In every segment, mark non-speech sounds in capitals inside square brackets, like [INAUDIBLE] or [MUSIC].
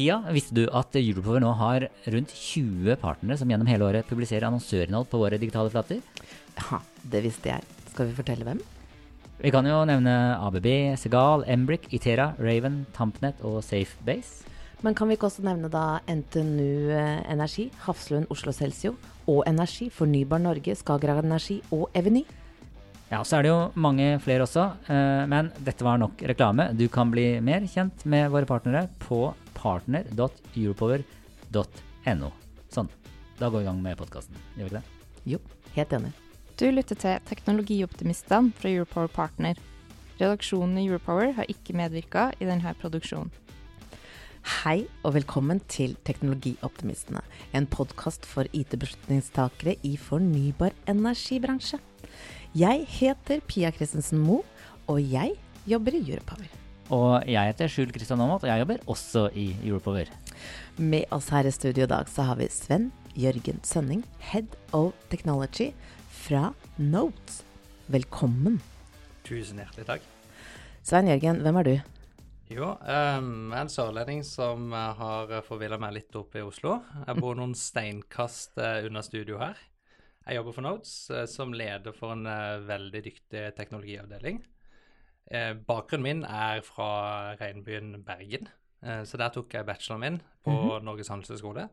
Pia, visste du at Europower nå har rundt 20 partnere som gjennom hele året publiserer annonsørinnhold på våre digitale flater? Ja, det visste jeg. Skal vi fortelle hvem? Vi kan jo nevne ABB, Segal, Embrick, Itera, Raven, Tampnet og Safebase. Men kan vi ikke også nevne da NTNU Energi, Hafslund Oslo Celsio og Energi, Fornybar Norge, Skagerrak Energi og Eveny? Ja, så er det jo mange flere også, eh, men dette var nok reklame. Du kan bli mer kjent med våre partnere på partner.europower.no. Sånn. Da går vi i gang med podkasten. Gjør vi ikke det? Jo, helt enig. Du lytter til Teknologioptimistene fra Europower Partner. Redaksjonen i Europower har ikke medvirka i denne produksjonen. Hei og velkommen til Teknologioptimistene, en podkast for IT-beslutningstakere i fornybar energibransje. Jeg heter Pia Christensen Moe, og jeg jobber i Europower. Og jeg heter Skjul Kristian Aamodt, og jeg jobber også i Europower. Med oss her i studio i dag så har vi Sven Jørgen Sønning, Head of Technology fra Notes. Velkommen. Tusen hjertelig takk. Svein Jørgen, hvem er du? Jo, um, en sørlending som uh, har forvilla meg litt opp i Oslo. Jeg bor noen steinkast uh, unna studio her. Jeg jobber for Notes uh, som leder for en veldig dyktig teknologiavdeling. bakgrunnen min er fra regnbyen Bergen, så der tok jeg bacheloren min på mm -hmm. Norges handelshøyskole.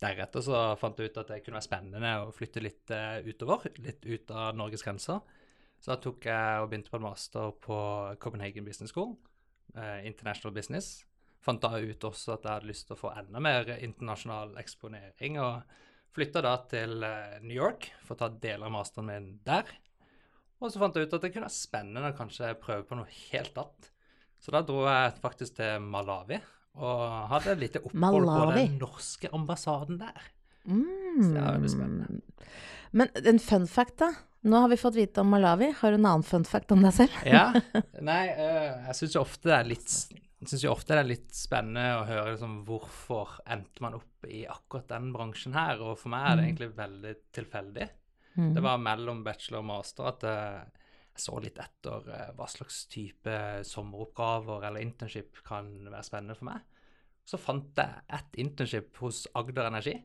Deretter så fant jeg ut at det kunne være spennende å flytte litt utover, litt ut av Norges grenser. Så da tok jeg og begynte på en master på Copenhagen Business School. International business. Fant da ut også at jeg hadde lyst til å få enda mer internasjonal eksponering, og flytta da til uh, New York for å ta deler av masteren min der. Og så fant jeg ut at det kunne være spennende å kanskje prøve på noe helt annet. Så da dro jeg faktisk til Malawi og hadde et lite opphold Malawi. på den norske ambassaden der. Mm. Så det er veldig spennende. Men en fun fact, da? Nå har vi fått vite om Malawi. Har du en annen fun fact om deg selv? ja. [LAUGHS] Nei, uh, jeg syns jo ofte det er litt synes syns ofte det er litt spennende å høre liksom, hvorfor endte man opp i akkurat den bransjen her. Og for meg er det egentlig veldig tilfeldig. Mm. Det var mellom bachelor og master at uh, jeg så litt etter uh, hva slags type sommeroppgaver eller internship kan være spennende for meg. Så fant jeg et internship hos Agder Energi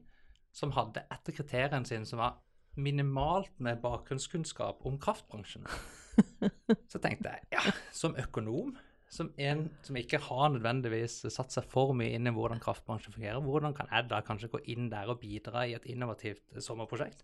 som hadde etter kriteriene sine som var minimalt med bakgrunnskunnskap om kraftbransjen. [LAUGHS] Så tenkte jeg ja, som økonom, som en som ikke har nødvendigvis satt seg for mye inn i hvordan kraftbransjen fungerer, hvordan kan jeg da kanskje gå inn der og bidra i et innovativt sommerprosjekt?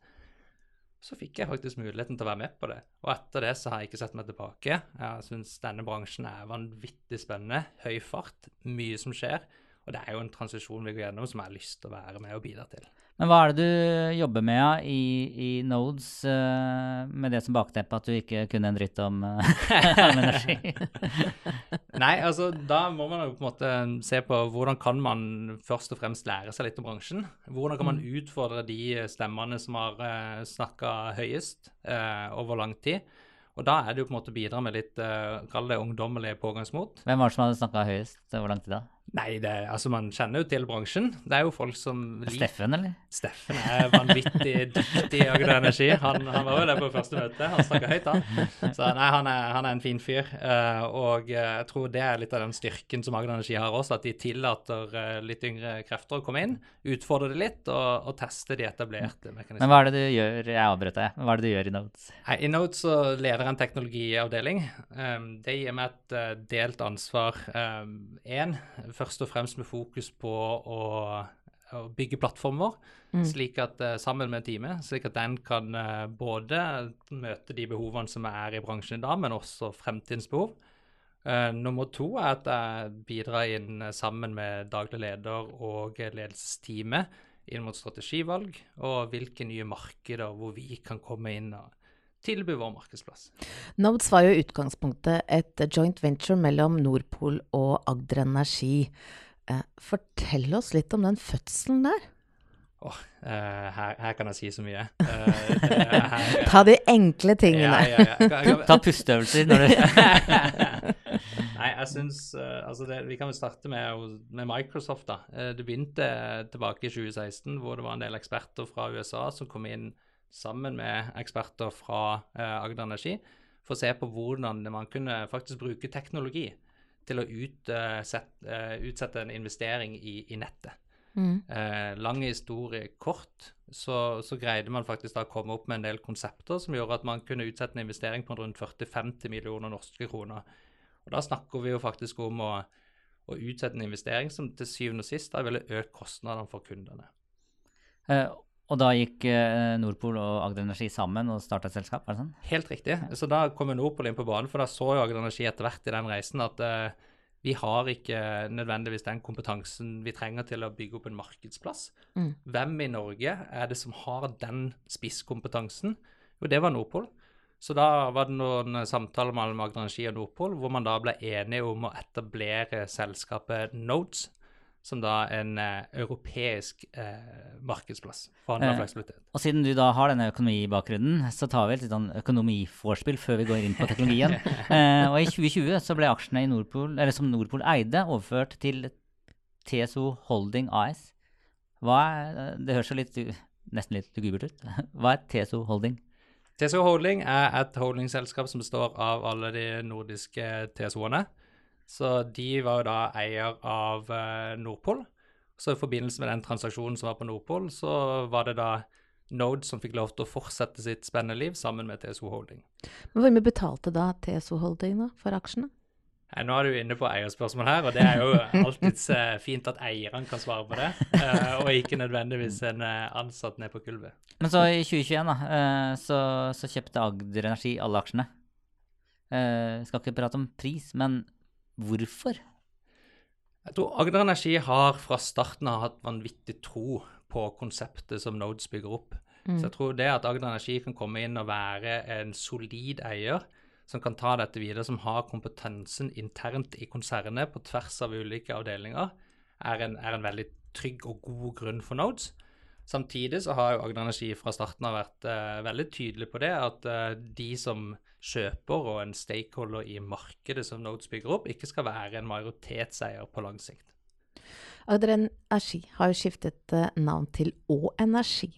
Så fikk jeg faktisk muligheten til å være med på det. Og etter det så har jeg ikke sett meg tilbake. Jeg syns denne bransjen er vanvittig spennende. Høy fart, mye som skjer. Og det er jo en transisjon vi går gjennom som jeg har lyst til å være med og bidra til. Men hva er det du jobber med ja, i, i Nodes, uh, med det som bakteppe at du ikke kunne en dritt om, uh, [LAUGHS] om energi? [LAUGHS] Nei, altså da må man jo på en måte se på hvordan kan man først og fremst lære seg litt om bransjen. Hvordan kan man utfordre de stemmene som har uh, snakka høyest uh, over lang tid. Og da er det jo på en måte å bidra med litt, uh, kall det ungdommelig pågangsmot. Hvem var det som hadde snakka høyest? Hvor lang tid da? Nei, det, altså man kjenner jo til bransjen. Det er jo folk som Steffen, eller? Steffen er vanvittig dyktig i Agder Energi. Han, han, var jo der på første møte. Han snakka høyt, han. Så nei, han er, han er en fin fyr. Uh, og jeg tror det er litt av den styrken som Agder Energi har også, at de tillater uh, litt yngre krefter å komme inn, utfordre det litt og, og teste de etablerte mekanismene. Men hva er det du gjør? Jeg avbrøt deg. Hva er det du gjør i Notes? Nei, I Notes så leder jeg en teknologiavdeling. Um, det gir meg et uh, delt ansvar. Én, um, først og fremst med fokus på å, å bygge plattformer, mm. slik at uh, sammen med teamet, slik at den kan uh, både møte de behovene som er i bransjen i dag, men også fremtidens behov. Uh, nummer to er at jeg bidrar inn sammen med daglig leder og ledelsesteamet inn mot strategivalg og hvilke nye markeder hvor vi kan komme inn og tilby vår markedsplass. Nodes var jo i utgangspunktet et joint venture mellom Nordpol og Agder Energi. Eh, fortell oss litt om den fødselen der. Åh, eh, her, her kan jeg si så mye. [LAUGHS] Eh, er her, eh, Ta de enkle tingene. Ja, ja, ja. Kan- kan- [LAUGHS] Ta pusteøvelser når du [LAUGHS] Nei, jeg syns eh, Altså, det, vi kan vel starte med, med Microsoft, da. Eh, det begynte tilbake i 2016, hvor det var en del eksperter fra USA som kom inn sammen med eksperter fra eh, Agder Energi for å se på hvordan man kunne faktisk bruke teknologi til å utsette, eh, utsette en investering i, i nettet. Mm. Eh, lang historie kort, så, så greide man faktisk da å komme opp med en del konsepter som gjorde at man kunne utsette en investering på rundt 40-50 millioner norske kroner. Og da snakker vi jo faktisk om å, å utsette en investering som til syvende og sist da ville økt kostnadene for kundene. Eh, Og da gikk eh, Nordpol og Agder Energi sammen og starta et selskap? er det sånn? Helt riktig. Så da kom Nordpol inn på banen, for da så jo Agder Energi etter hvert i den reisen at eh, vi har ikke nødvendigvis den kompetansen vi trenger til å bygge opp en markedsplass. Mm. Hvem i Norge er det som har den spisskompetansen? Jo, det var Nordpol. Så da var det noen samtaler mellom Agder Energi og Nordpol, hvor man da ble enige om å etablere selskapet Nodes, som da en eh, europeisk eh, markedsplass for handel Eh, og fleksibilitet. Og siden du da har denne økonomibakgrunnen, så tar vi et litt sånn økonomiforspill før vi går inn på teknologien. [LAUGHS] eh, og i 2020 så ble aksjene i Nordpol, eller som Nordpol eide, overført til TSO Holding AS. Hva er, det høres jo litt, nesten litt lugubert ut. [LAUGHS] Hva er TSO Holding? TSO Holding er et holdingselskap som består av alle de nordiske TSO-ene. Så de var jo da eier av eh, Nordpol. Så i forbindelse med den transaksjonen som var på Nordpol, så var det da Node som fikk lov til å fortsette sitt spennende liv sammen med TSO Holding. Men Hvor mye betalte da TSO Holding da, for aksjene? Nei, nå er du inne på eierspørsmål her, og det er jo alltid eh, fint at eierne kan svare på det, eh, og ikke nødvendigvis en ansatt ned på gulvet. Men så i 2021 da, eh, så, så kjøpte Agder Energi alle aksjene. Eh, skal ikke prate om pris, men hvorfor? Jeg tror Agder Energi har fra starten av hatt vanvittig tro på konseptet som Nodes bygger opp. Så jeg tror det at Agder Energi kan komme inn og være en solid eier som kan ta dette videre, som har kompetansen internt i konsernet på tvers av ulike avdelinger, er en, er en veldig trygg og god grunn for Nodes. Samtidig så har jo Agder Energi fra starten av vært eh, veldig tydelig på det, at eh, de som kjøper og en stakeholder i markedet som Nodes bygger opp, ikke skal være en majoritetseier på lang sikt. Agder Energi har jo skiftet eh, navn til Å Energi.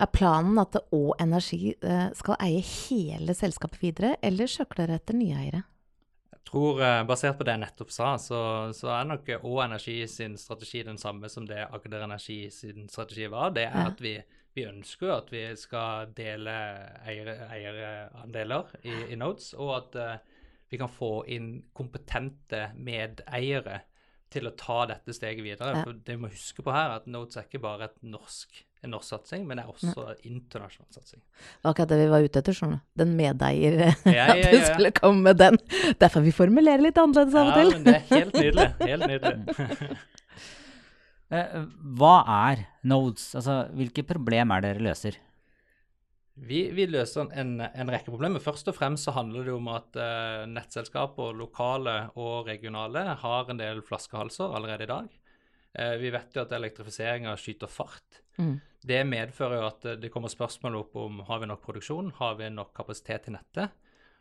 Er planen at Å Energi eh, skal eie hele selskapet videre, eller søker dere etter nye eiere? Tror, eh, Basert på det jeg nettopp sa, så, så er nok Å Energi sin strategi den samme som det Agder Energi sin strategi var. Det er at vi, vi ønsker at vi skal dele eierandeler i, i Nodes, og at uh, vi kan få inn kompetente medeiere til å ta dette steget videre. For det vi må huske på her, er at Nodes er ikke bare et norsk, en norsk satsing, men det er også en internasjonal satsing. Det var akkurat det vi var ute etter, skjønner du. Den medeier Ja, [LAUGHS] ja, At ja, du skulle komme med den. Derfor vi formulerer litt annerledes av og til. Ja, men det er helt nydelig. Helt nydelig. [LAUGHS] Eh, hva er nodes? Altså, hvilke problem er det dere løser? Vi, vi løser en, en rekke problemer. Først og fremst så handler det om at eh, nettselskaper, lokale og regionale, har en del flaskehalser allerede i dag. Eh, vi vet jo at elektrifiseringa skyter fart. Mm. Det medfører jo at eh, det kommer spørsmål opp om har vi nok produksjon, har vi nok kapasitet i nettet.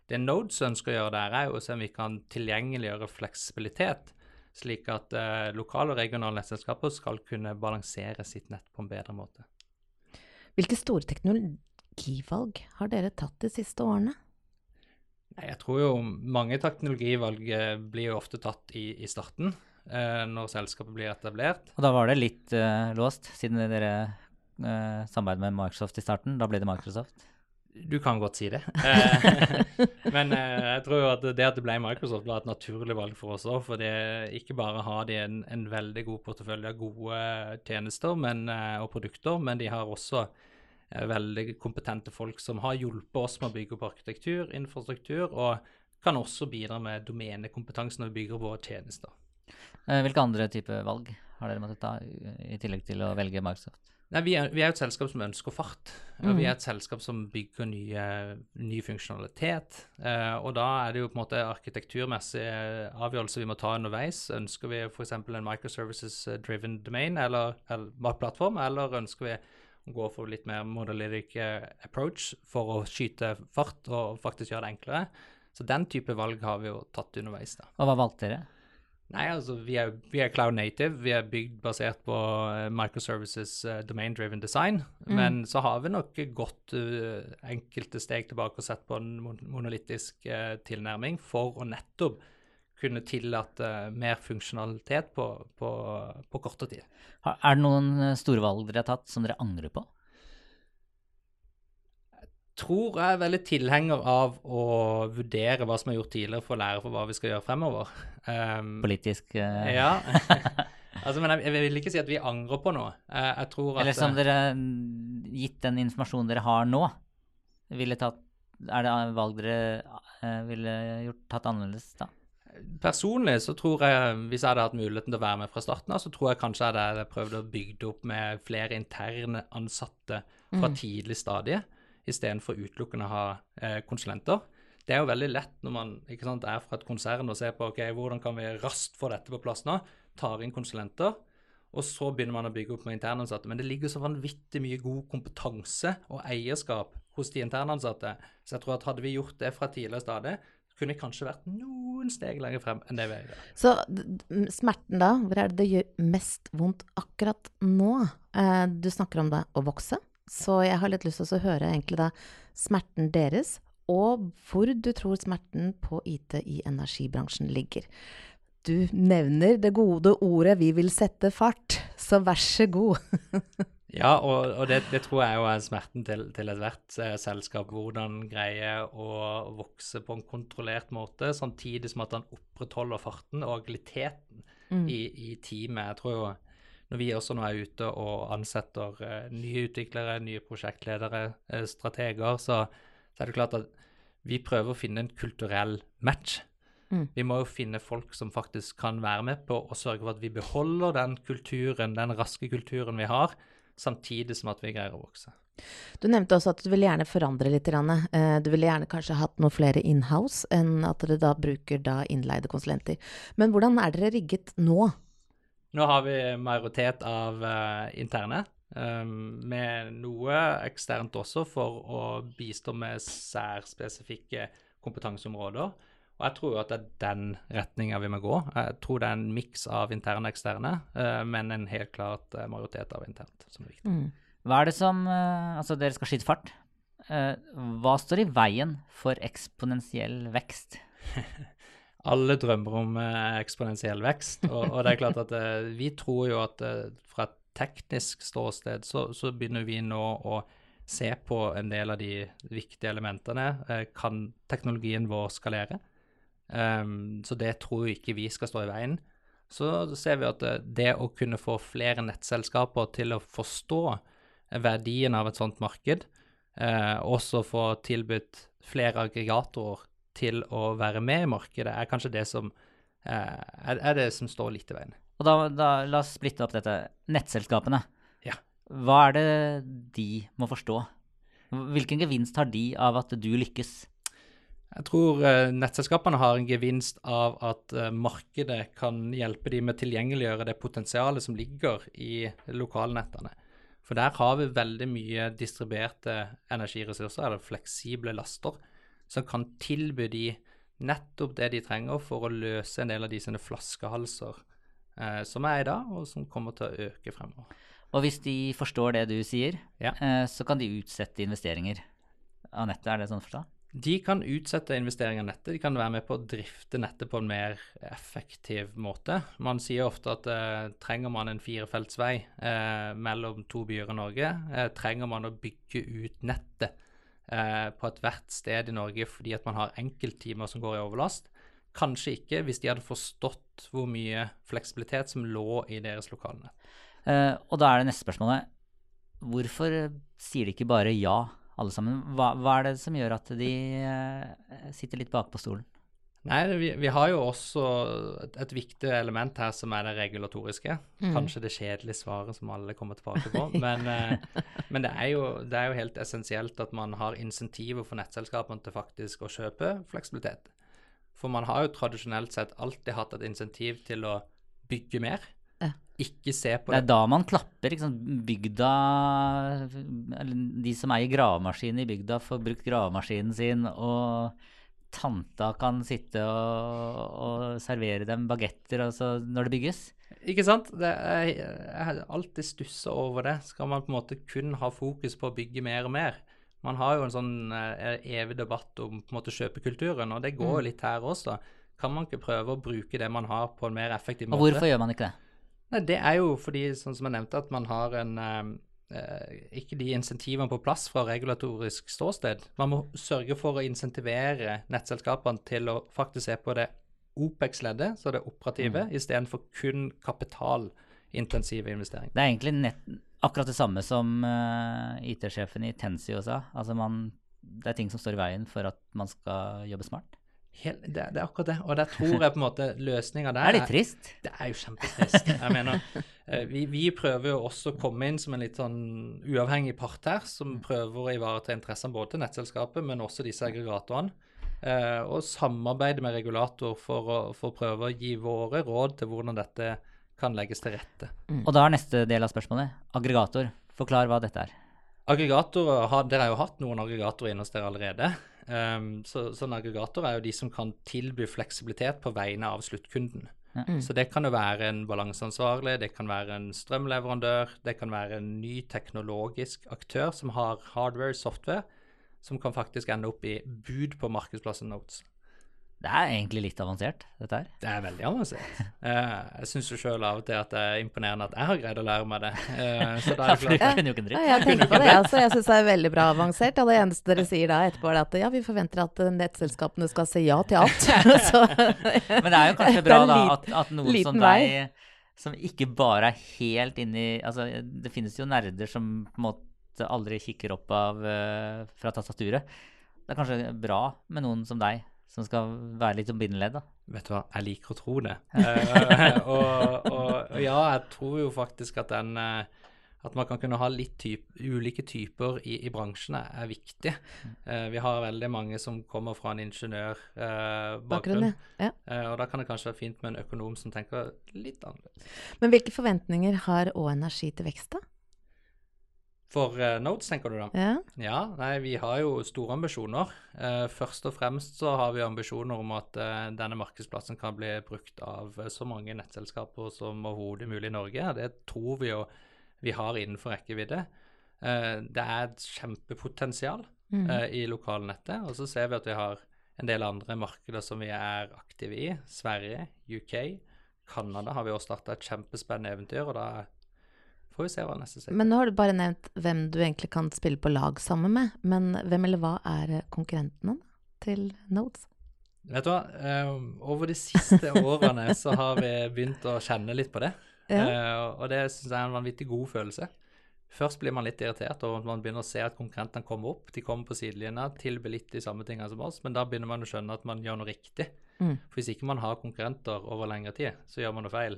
Det Nodes ønsker å gjøre der, er jo å se om vi kan tilgjengeliggjøre fleksibilitet, slik at eh, lokale og regionale nettselskaper skal kunne balansere sitt nett på en bedre måte. Hvilke store teknologivalg har dere tatt de siste årene? Jeg tror jo mange teknologivalg blir jo ofte tatt i, i starten, når selskapet blir etablert. Og da var det litt eh, låst, siden dere uh, samarbeidet med Microsoft i starten. Da ble det Microsoft. Du kan godt si det. [LAUGHS] Eh, Men eh, jeg tror jo at det at det ble Microsoft, var et naturlig valg for oss òg. For det, ikke bare har de en, en veldig god portefølje av gode tjenester men, eh, og produkter, men de har også eh, veldig kompetente folk som har hjulpet oss med å bygge opp arkitektur, infrastruktur, og kan også bidra med domenekompetanse når vi bygger våre tjenester. Eh, hvilke andre type valg har dere måttet ta, i tillegg til å velge Microsoft? Nei, vi er, vi er et selskap som ønsker fart. og Mm. Vi er et selskap som bygger nye, ny funksjonalitet. Eh, og da er det jo på en måte arkitekturmessige avgjørelser vi må ta underveis. Ønsker vi f.eks. en microservices-driven domain eller, eller plattform, eller ønsker vi å gå for litt mer modalytic eh, approach for å skyte fart og faktisk gjøre det enklere? Så den type valg har vi jo tatt underveis. da. Og hva valgte dere? Nei, altså vi er, vi er cloud native. Vi er bygd basert på eh, microservices uh, domain-driven design. Men så har vi nok gått uh, enkelte steg tilbake og sett på en mon monolittisk uh, tilnærming for å nettopp kunne tillate mer funksjonalitet på, på, på kortere tid. Er det noen store valg dere har tatt som dere angrer på? Tror jeg er veldig tilhenger av å vurdere hva som er gjort tidligere, for å lære for hva vi skal gjøre fremover. Um, Politisk uh... Ja. [LAUGHS] altså, men jeg, jeg vil ikke si at vi angrer på noe. Jeg, jeg tror at Eller som eh, dere, mm, gitt den informasjonen dere har nå, ville tatt Er det valg dere eh, ville gjort tatt annerledes da? Personlig så tror jeg, hvis jeg hadde hatt muligheten til å være med fra starten av, så tror jeg kanskje jeg hadde prøvd å bygge opp med flere interne ansatte fra tidlig stadie, istedenfor utelukkende å ha eh, konsulenter. Det er jo veldig lett når man sant, er fra et konsern og ser på ok, hvordan kan vi raskt få dette på plass nå, tar inn konsulenter, og så begynner man å bygge opp med internansatte. Men det ligger så vanvittig mye god kompetanse og eierskap hos de internansatte, så jeg tror at hadde vi gjort det fra tidligere stadig, kunne vi kanskje vært noen steg lenger frem enn det vi er i dag. Så smerten da, hvor er det det gjør mest vondt akkurat nå? Eh, du snakker om det å vokse, så jeg har litt lyst til å høre egentlig da smerten deres, og hvor du tror smerten på IT i energibransjen ligger. Du nevner det gode ordet 'vi vil sette fart', så vær så god. [LAUGHS] Ja, og, og det, det tror jeg jo er smerten til, til ethvert eh, selskap. Hvordan greie å vokse på en kontrollert måte, samtidig som at han opprettholder farten og agiliteten i, i teamet. Jeg tror jo når vi også nå er ute og ansetter eh, nye utviklere, nye prosjektledere, eh, strateger, så, så er det klart at vi prøver å finne en kulturell match. Mm. Vi må jo finne folk som faktisk kan være med på å sørge for at vi beholder den kulturen, den raske kulturen vi har, samtidig som at vi greier å vokse. Du nevnte også at du ville gjerne forandre litt. Eh, Du ville gjerne kanskje hatt noe flere in-house enn at dere da bruker da innleide konsulenter. Men hvordan er dere rigget nå? Nå har vi majoritet av uh, interne, um, med noe eksternt også for å bistå med særspesifikke kompetanseområder. Og jeg tror jo at det er den retninga vi må gå. Jeg tror det er en miks av interne og eksterne, uh, men en helt klart eh, majoritet av internt som er viktig. Mm. Hva er det som Altså, dere skal skyte fart. Eh, hva står i veien for eksponentiell vekst? [LAUGHS] Alle drømmer om eh, eksponentiell vekst, og, og det er klart at eh, vi tror jo at eh, fra et teknisk ståsted så, så begynner vi nå å se på en del av de viktige elementene. Kan teknologien vår skalere? Um, så det tror ikke vi skal stå i veien. Så ser vi at det å kunne få flere nettselskaper til å forstå verdien av et sånt marked, eh, også få tilbudt flere aggregatorer til å være med i markedet, er kanskje det som, eh, er, er det som står litt i veien. Og da, da la oss splitte opp dette. Nettselskapene. Ja. Hva er det de må forstå? Hvilken gevinst har de av at du lykkes? Jeg tror eh, nettselskapene har en gevinst av at eh, markedet kan hjelpe dem med å tilgjengeliggjøre det potensialet som ligger i lokalnettene. For der har vi veldig mye distribuerte energiressurser, eller fleksible laster, som kan tilby de nettopp det de trenger for å løse en del av de sine flaskehalser eh, som er i dag, og som kommer til å øke fremover. Og hvis de forstår det du sier, Ja. eh, så kan de utsette investeringer av nettet. Er det sånn forstå? De kan utsette investeringer av nettet, de kan være med på å drifte nettet på en mer effektiv måte. Man sier ofte at eh, trenger man en firefelts vei eh, mellom to byer i Norge, eh, trenger man å bygge ut nettet eh, på ethvert sted i Norge fordi at man har enkelttimer som går i overlast. Kanskje ikke hvis de hadde forstått hvor mye fleksibilitet som lå i deres lokalene. Eh, og da er det neste spørsmålet. Hvorfor sier de ikke bare ja, alle sammen? Hva, hva er det som gjør at de eh, sitter litt bakpå stolen? Nei, vi, vi har jo også et, et viktig element her som er det regulatoriske. Mm. Kanskje det kjedelige svaret som alle kommer tilbake på. [LAUGHS] Men, eh, men det, er jo, det er jo helt essensielt at man har insentiver for nettselskapene til faktisk å kjøpe fleksibilitet. For man har jo tradisjonelt sett alltid hatt et insentiv til å bygge mer. Ja. Ikke se på Det det. er da man klapper. Ikke sant? Bygda Eller de som eier gravemaskin i bygda, får brukt gravemaskinen sin, og tanta kan sitte og, og servere dem bagetter altså, når det bygges. Ikke sant? Det er, jeg har alltid stussa over det. Skal man på en måte kun ha fokus på å bygge mer og mer? Man har jo en sånn eh, evig debatt om på en måte kjøpekulturen, og det går jo litt her også. Kan man ikke prøve å bruke det man har, på en mer effektiv måte? Og hvorfor gjør man ikke det? Nei, Det er jo fordi, sånn som jeg nevnte, at man har en eh, ikke de insentivene på plass fra regulatorisk ståsted. Man må sørge for å insentivere nettselskapene til å faktisk se på det OPEX-leddet, så det operative, istedenfor kun kapitalintensive investeringer. Det er egentlig nett, akkurat det samme som uh, IT-sjefen i Tensio sa. Altså man, det er ting som står i veien for at man skal jobbe smart. Helt, det, det er akkurat det. Og der tror jeg på en måte løsninga Det der er litt trist. Det er jo kjempetrist. Jeg mener, eh, vi, vi prøver jo også å komme inn som en litt sånn uavhengig part her, som prøver å ivareta interessene både til nettselskapet, men også disse aggregatorene. Eh, og samarbeide med regulator for å, for å prøve å gi våre råd til hvordan dette kan legges til rette. Og da er neste del av spørsmålet aggregator. Forklar hva dette er. Aggregatorer Dere har jo hatt noen aggregatorer inne hos dere allerede. Um, så, så en aggregator er jo de som kan tilby fleksibilitet på vegne av sluttkunden. Så det kan jo være en balanseansvarlig, det kan være en strømleverandør, det kan være en ny teknologisk aktør som har hardware, software, som kan faktisk ende opp i bud på markedsplassen Notes. Det er egentlig litt avansert, dette her. Det er veldig avansert. Eh, jeg syns jo sjøl av og til at det er imponerende at jeg har greid å lære meg det. Eh, så da er [LAUGHS] for det ikke en Ja, jeg tenker på det, altså. Jeg syns det er veldig bra avansert. Og det eneste dere sier da etterpå, er at ja, vi forventer at eh, nettselskapene skal si ja til alt. [LAUGHS] Så, [LAUGHS] Men det er jo kanskje bra da at, at noen som deg, som ikke bare er helt inni Altså, det finnes jo nerder som på en måte aldri kikker opp av fra tastaturet. Det er kanskje bra med noen som deg, som skal være litt som bindeledd, da. Vet du hva, jeg liker å tro det. [LAUGHS] Eh, og, og, og ja, jeg tror jo faktisk at den eh, At man kan kunne ha litt typ, ulike typer i, i bransjene er viktig. Uh, vi har veldig mange som kommer fra en ingeniørbakgrunn. bakgrunn, ja. uh, og da kan det kanskje være fint med en økonom som tenker litt annerledes. Men hvilke forventninger har Å Energi til vekst, da? For uh, Notes, tenker du da? Ja. Ja, nei, vi har jo store ambisjoner. Uh, først og fremst så har vi ambisjoner om at uh, denne markedsplassen kan bli brukt av eh, så mange nettselskaper som overhodet mulig i Norge. Det tror vi jo vi har innenfor rekkevidde. Eh, det er et kjempepotensial Mm. eh, i lokalnettet. Og så ser vi at vi har en del andre markeder som vi er aktive i. Sverige, UK, Canada har vi også starta et kjempespennende eventyr. og da får vi se hva neste steg Men nå har du bare nevnt hvem du egentlig kan spille på lag sammen med. Men hvem eller hva er konkurrentene til Nodes? Vet du hva, eh, over de siste årene [LAUGHS] så har vi begynt å kjenne litt på det. Ja. Eh, og det syns jeg er en vanvittig god følelse. Først blir man litt irritert at man begynner å se at konkurrentene kommer opp. De kommer på sidelinja, tilbyr litt de samme tingene som oss, men da begynner man å skjønne at man gjør noe riktig. Mm. For hvis ikke man har konkurrenter over lengre tid, så gjør man noe feil.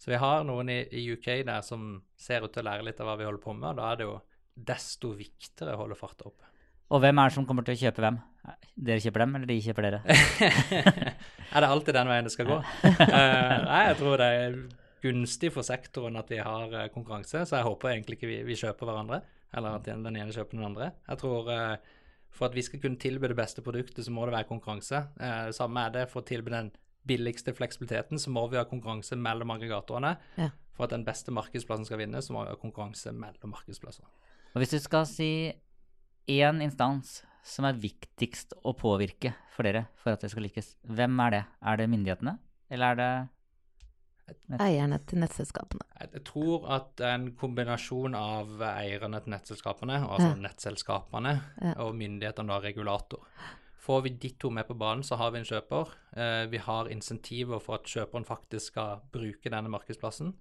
Så vi har noen i, i UK der som ser ut til å lære litt av hva vi holder på med, og da er det jo desto viktigere å holde farta oppe. Og hvem er det som kommer til å kjøpe hvem? Dere kjøper dem, eller de kjøper dere? [LAUGHS] er det alltid den veien det skal gå? uh, [LAUGHS] nei, jeg tror det er gunstig for sektoren at vi har uh, konkurranse, så jeg håper egentlig ikke vi, vi kjøper hverandre, eller at den, ene kjøper den andre. Jeg tror uh, for at vi skal kunne tilby det beste produktet, så må det være konkurranse. Samme er det for å tilby den billigste fleksibiliteten, så må vi ha konkurranse mellom aggregatorene. Ja. For at den beste markedsplassen skal vinne, så må vi ha konkurranse mellom markedsplasser. Og hvis du skal si én instans som er viktigst å påvirke for dere for at det skal lykkes, hvem er det? Er det myndighetene, eller er det Eierne til nettselskapene. Jeg tror at er en kombinasjon av eierne til nettselskapene, altså Ja. nettselskapene, Ja. og myndighetene, da regulator. Får vi de to med på banen, så har vi en kjøper. Eh, vi har insentiver for at kjøperen faktisk skal bruke denne markedsplassen,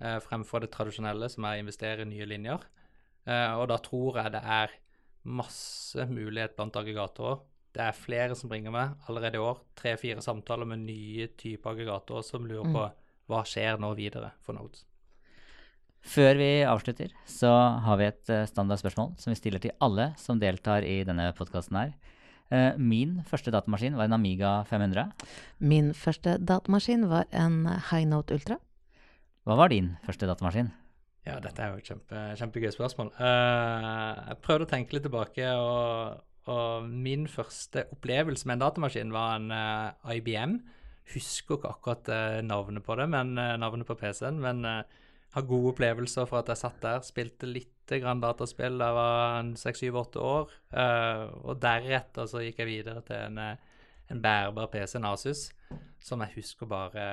eh, fremfor det tradisjonelle, som er å investere i nye linjer. Eh, og da tror jeg det er masse mulighet blant aggregatorer Det er flere som ringer meg allerede i år. Tre-fire samtaler med nye typer aggregatorer som lurer Mm. på hva skjer nå videre for Nodes. Før vi avslutter, så har vi et standardspørsmål som vi stiller til alle som deltar i denne podkasten her. Eh, Min første datamaskin var en Amiga 500. Min første datamaskin var en High Note Ultra. Hva var din første datamaskin? Ja, dette er jo et kjempe, kjempegøy spørsmål. Uh, jeg prøvde å tenke litt tilbake, og, og min første opplevelse med en datamaskin var en uh, IBM. Husker ikke akkurat uh, navnet på det, men eh, navnet på PC-en, men eh, har gode opplevelser for at jeg satt der, spilte litt grann dataspill da jeg var seks-syv-åtte år, eh, og deretter så gikk jeg videre til en, eh, en bærbar PC, en Asus, som jeg husker bare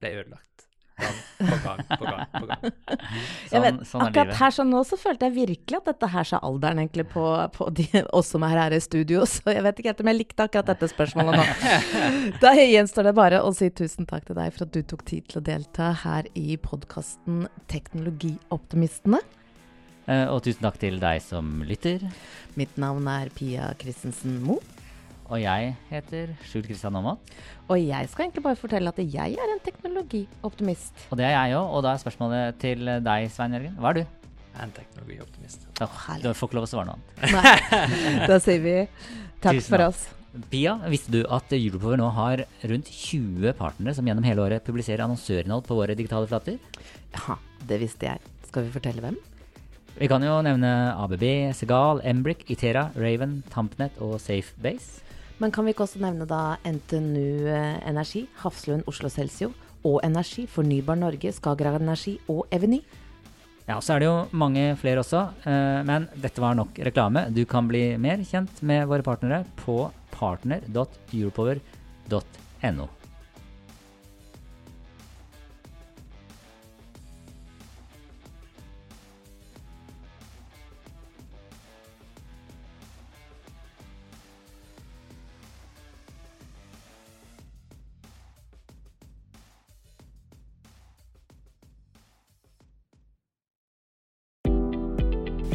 ble ødelagt. Gang på gang på gang på gang. [LAUGHS] Jeg vet, Sånn, sånn er akkurat livet. her sånn nå så følte jeg virkelig at dette her sa alderen egentlig på, på de, oss som er her i studio, [LAUGHS] så jeg vet ikke helt om jeg likte akkurat dette spørsmålet nå. [LAUGHS] Da gjenstår det bare å si tusen takk til deg for at du tok tid til å delta her i podkasten Teknologioptimistene. Eh, Og tusen takk til deg som lytter. Mitt navn er Pia Christensen Moe, Og jeg heter Skjul Kristian Aamodt. og jeg skal egentlig bare fortelle at jeg er en teknologioptimist. Og det er jeg òg. Og da er spørsmålet til deg, Svein Jørgen. Hva er du? Jeg er en teknologioptimist. Oh, du får ikke lov å svare noe annet. Nei, [LAUGHS] da sier vi takk Tusen for oss. Pia, visste du at Europower nå har rundt 20 partnere som gjennom hele året publiserer annonsørinnhold på våre digitale flater? Ja, det visste jeg. Skal vi fortelle hvem? Vi kan jo nevne ABB, Segal, Embrick, Itera, Raven, Tampnet og Safebase. Men kan vi ikke også nevne da NTNU eh, Energi, Hafslund Oslo Celsio og Energi, Fornybar Norge, Skagerrak Energi og Eveny? Ja, så er det jo mange flere også, eh, men dette var nok reklame. Du kan bli mer kjent med våre partnere på partner.europower.no.